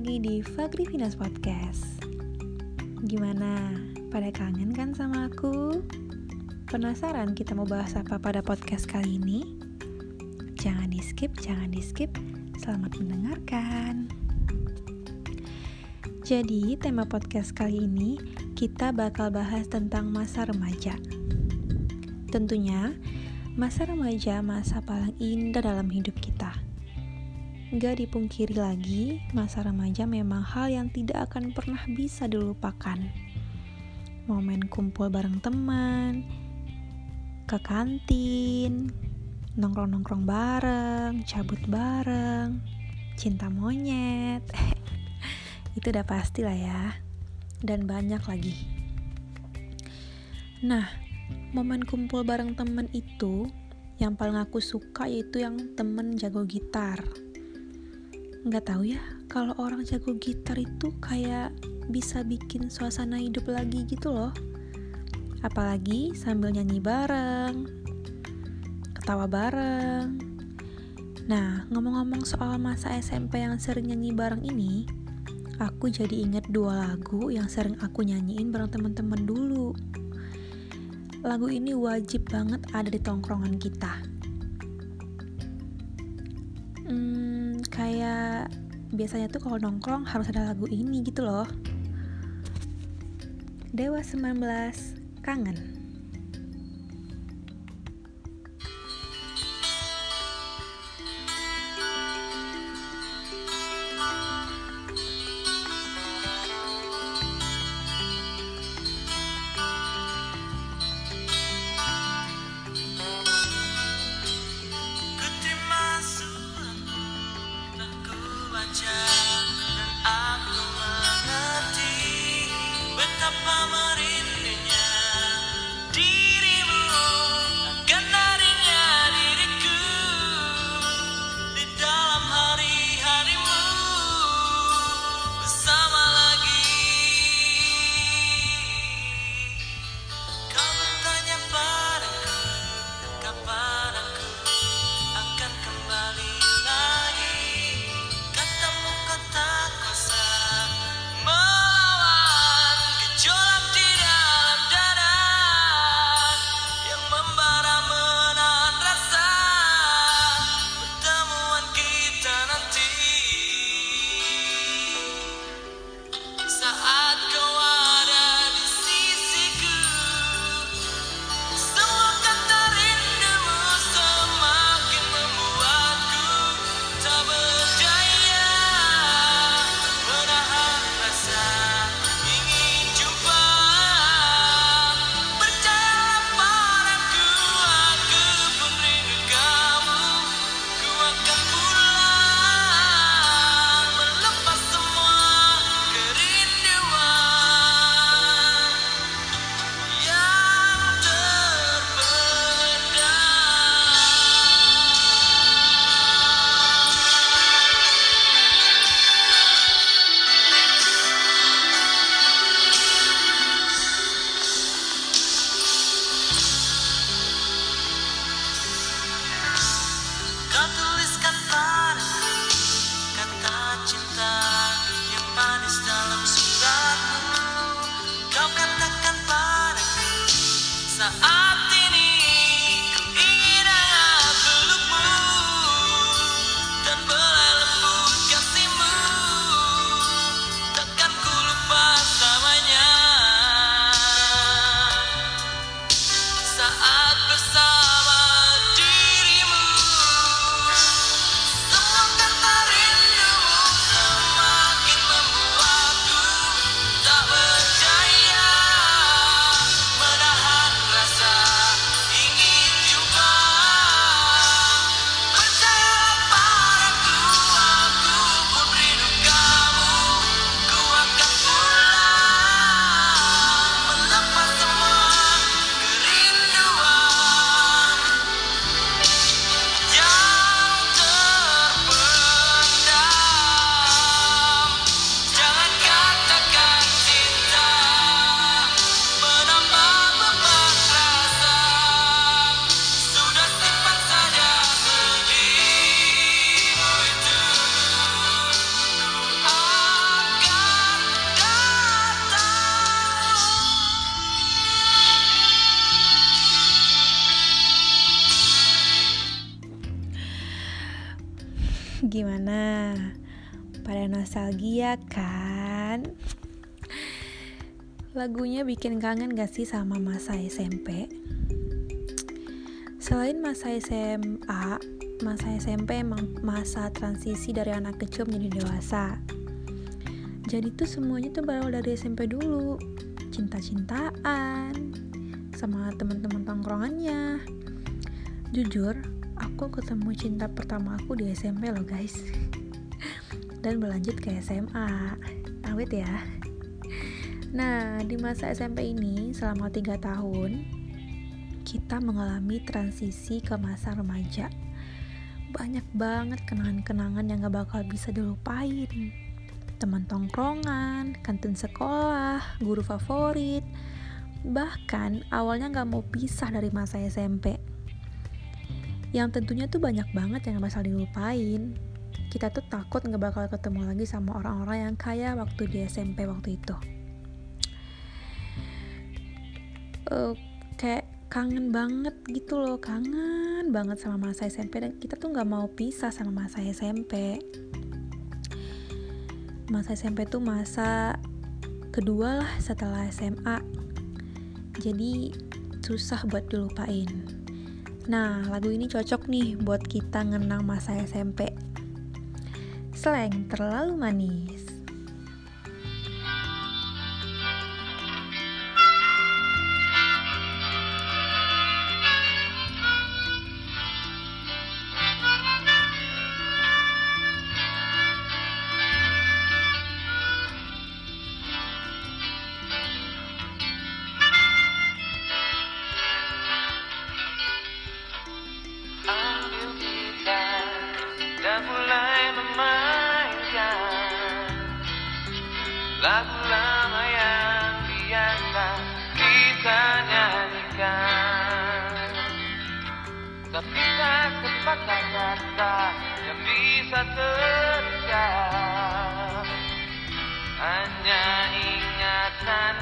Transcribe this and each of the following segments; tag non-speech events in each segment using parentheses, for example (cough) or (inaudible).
lagi di Fagri Finas Podcast. Gimana? Pada kangen kan sama aku? Penasaran kita mau bahas apa pada podcast kali ini? Jangan di skip, jangan di skip. Selamat mendengarkan. Jadi, tema podcast kali ini kita bakal bahas tentang masa remaja. Tentunya, masa remaja masa paling indah dalam hidup kita Gak dipungkiri lagi, masa remaja memang hal yang tidak akan pernah bisa dilupakan. Momen kumpul bareng teman, ke kantin, nongkrong-nongkrong bareng, cabut bareng, cinta monyet. (laughs) Itu udah pasti lah ya. Dan banyak lagi. Nah, momen kumpul bareng temen itu yang paling aku suka yaitu yang temen jago gitar nggak tahu ya kalau orang jago gitar itu kayak bisa bikin suasana hidup lagi gitu loh. Apalagi sambil nyanyi bareng ketawa bareng. Nah ngomong-ngomong soal masa SMP yang sering nyanyi bareng ini aku jadi inget dua lagu yang sering aku nyanyiin bareng teman-teman dulu. Lagu ini wajib banget ada di tongkrongan kita. Hmm, kayak biasanya tuh kalau nongkrong harus ada lagu ini gitu loh. Dewa 19 Kangen Gimana? Pada nostalgia kan? Lagunya bikin kangen gak sih sama masa SMP? Selain masa SMA, masa SMP emang masa transisi dari anak kecil menjadi dewasa. Jadi tuh semuanya tuh berawal dari SMP dulu. Cinta-cintaan sama teman-teman tongkrongannya. Jujur, aku ketemu cinta pertama aku di SMP loh guys. (laughs) Dan berlanjut ke SMA. Awet ya. Nah, di masa SMP ini selama 3 tahun kita mengalami transisi ke masa remaja. Banyak banget kenangan-kenangan yang gak bakal bisa dilupain. Teman tongkrongan, kantin sekolah, guru favorit, bahkan awalnya gak mau pisah dari masa SMP. Yang tentunya tuh banyak banget yang bakal dilupain. Kita tuh takut gak bakal ketemu lagi sama orang-orang yang kaya waktu di SMP waktu itu. uh, kayak kangen banget gitu loh kangen banget sama masa SMP dan kita tuh nggak mau pisah sama masa SMP masa SMP tuh masa kedua lah setelah SMA jadi susah buat dilupain nah lagu ini cocok nih buat kita ngenang masa SMP slang terlalu manis terucap Hanya ingatan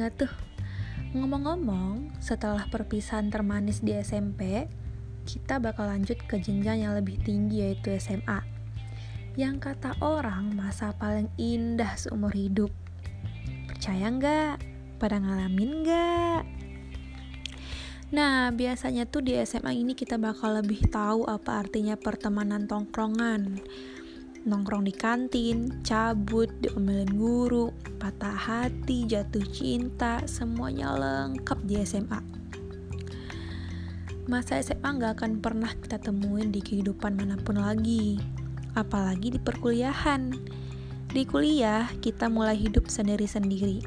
nggak tuh? Ngomong-ngomong, setelah perpisahan termanis di SMP, kita bakal lanjut ke jenjang yang lebih tinggi yaitu SMA. Yang kata orang masa paling indah seumur hidup. Percaya nggak? Pada ngalamin nggak? Nah, biasanya tuh di SMA ini kita bakal lebih tahu apa artinya pertemanan tongkrongan nongkrong di kantin, cabut, diomelin guru, patah hati, jatuh cinta, semuanya lengkap di SMA. Masa SMA gak akan pernah kita temuin di kehidupan mana pun lagi, apalagi di perkuliahan. Di kuliah, kita mulai hidup sendiri-sendiri,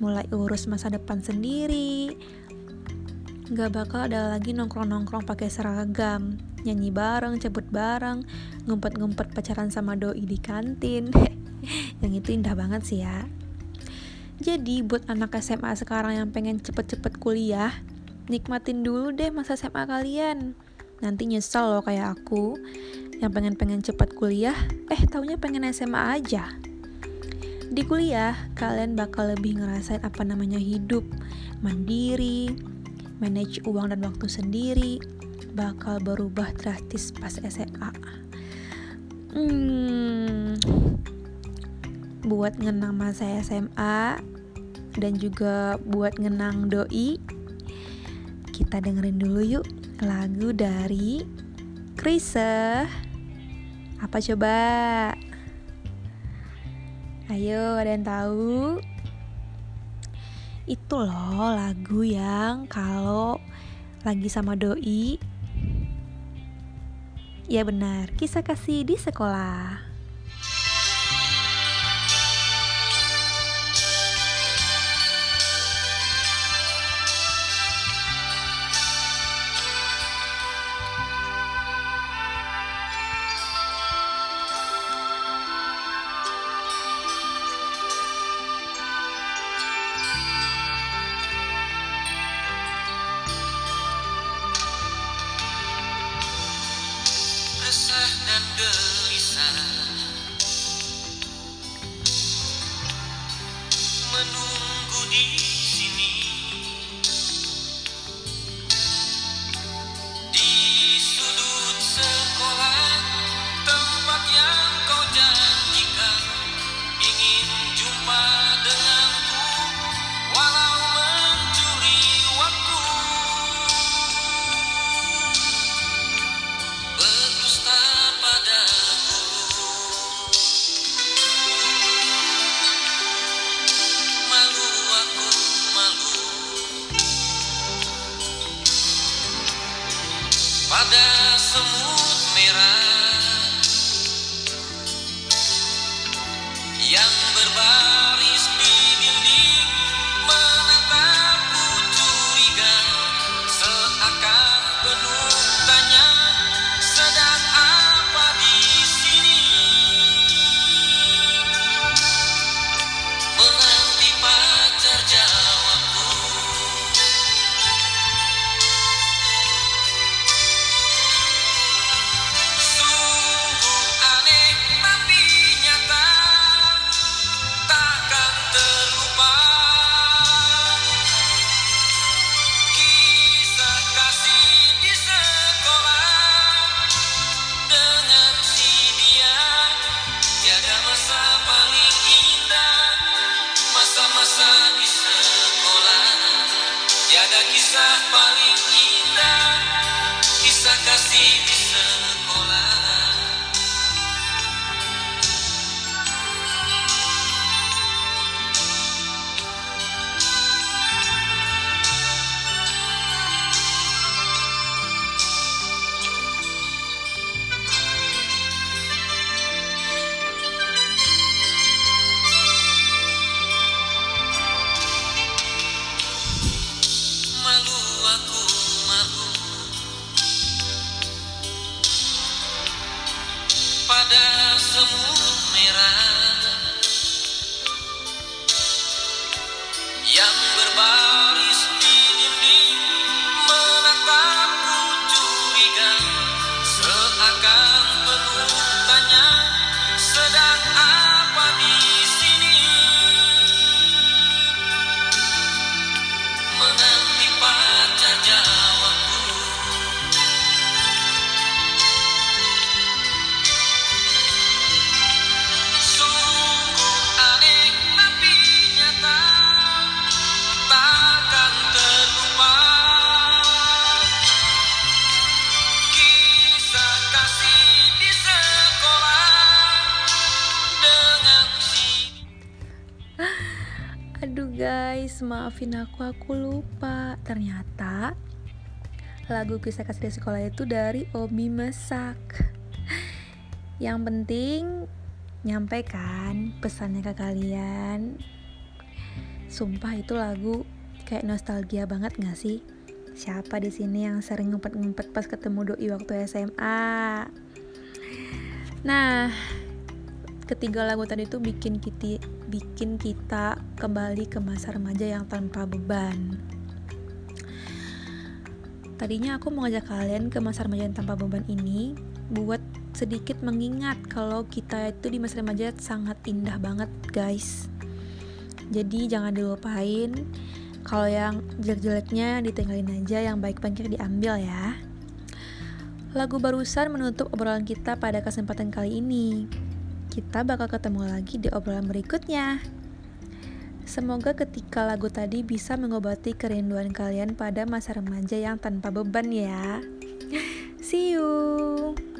mulai urus masa depan sendiri, gak bakal ada lagi nongkrong-nongkrong pakai seragam, nyanyi bareng, cabut bareng, ngumpet-ngumpet pacaran sama doi di kantin. (laughs) yang itu indah banget sih ya. Jadi buat anak SMA sekarang yang pengen cepet-cepet kuliah, nikmatin dulu deh masa SMA kalian. Nanti nyesel loh kayak aku yang pengen-pengen cepat kuliah, eh taunya pengen SMA aja. Di kuliah, kalian bakal lebih ngerasain apa namanya hidup, mandiri, manage uang dan waktu sendiri, bakal berubah drastis pas SMA. Hmm, buat ngenang masa SMA dan juga buat ngenang doi, kita dengerin dulu yuk lagu dari Krise. Apa coba? Ayo, ada yang tahu? Itu loh lagu yang kalau lagi sama doi Ya benar, kisah kasih di sekolah. semut merah guys, maafin aku, aku lupa. Ternyata lagu kisah kasih di sekolah itu dari Obi Masak. Yang penting nyampaikan pesannya ke kalian. Sumpah itu lagu kayak nostalgia banget gak sih? Siapa di sini yang sering ngumpet-ngumpet pas ketemu doi waktu SMA? Nah, ketiga lagu tadi itu bikin kita bikin kita kembali ke masa remaja yang tanpa beban. Tadinya aku mau ngajak kalian ke masa remaja yang tanpa beban ini buat sedikit mengingat kalau kita itu di masa remaja sangat indah banget, guys. Jadi jangan dilupain. Kalau yang jelek-jeleknya ditinggalin aja, yang baik-baiknya diambil ya. Lagu barusan menutup obrolan kita pada kesempatan kali ini. Kita bakal ketemu lagi di obrolan berikutnya. Semoga ketika lagu tadi bisa mengobati kerinduan kalian pada masa remaja yang tanpa beban ya. See you.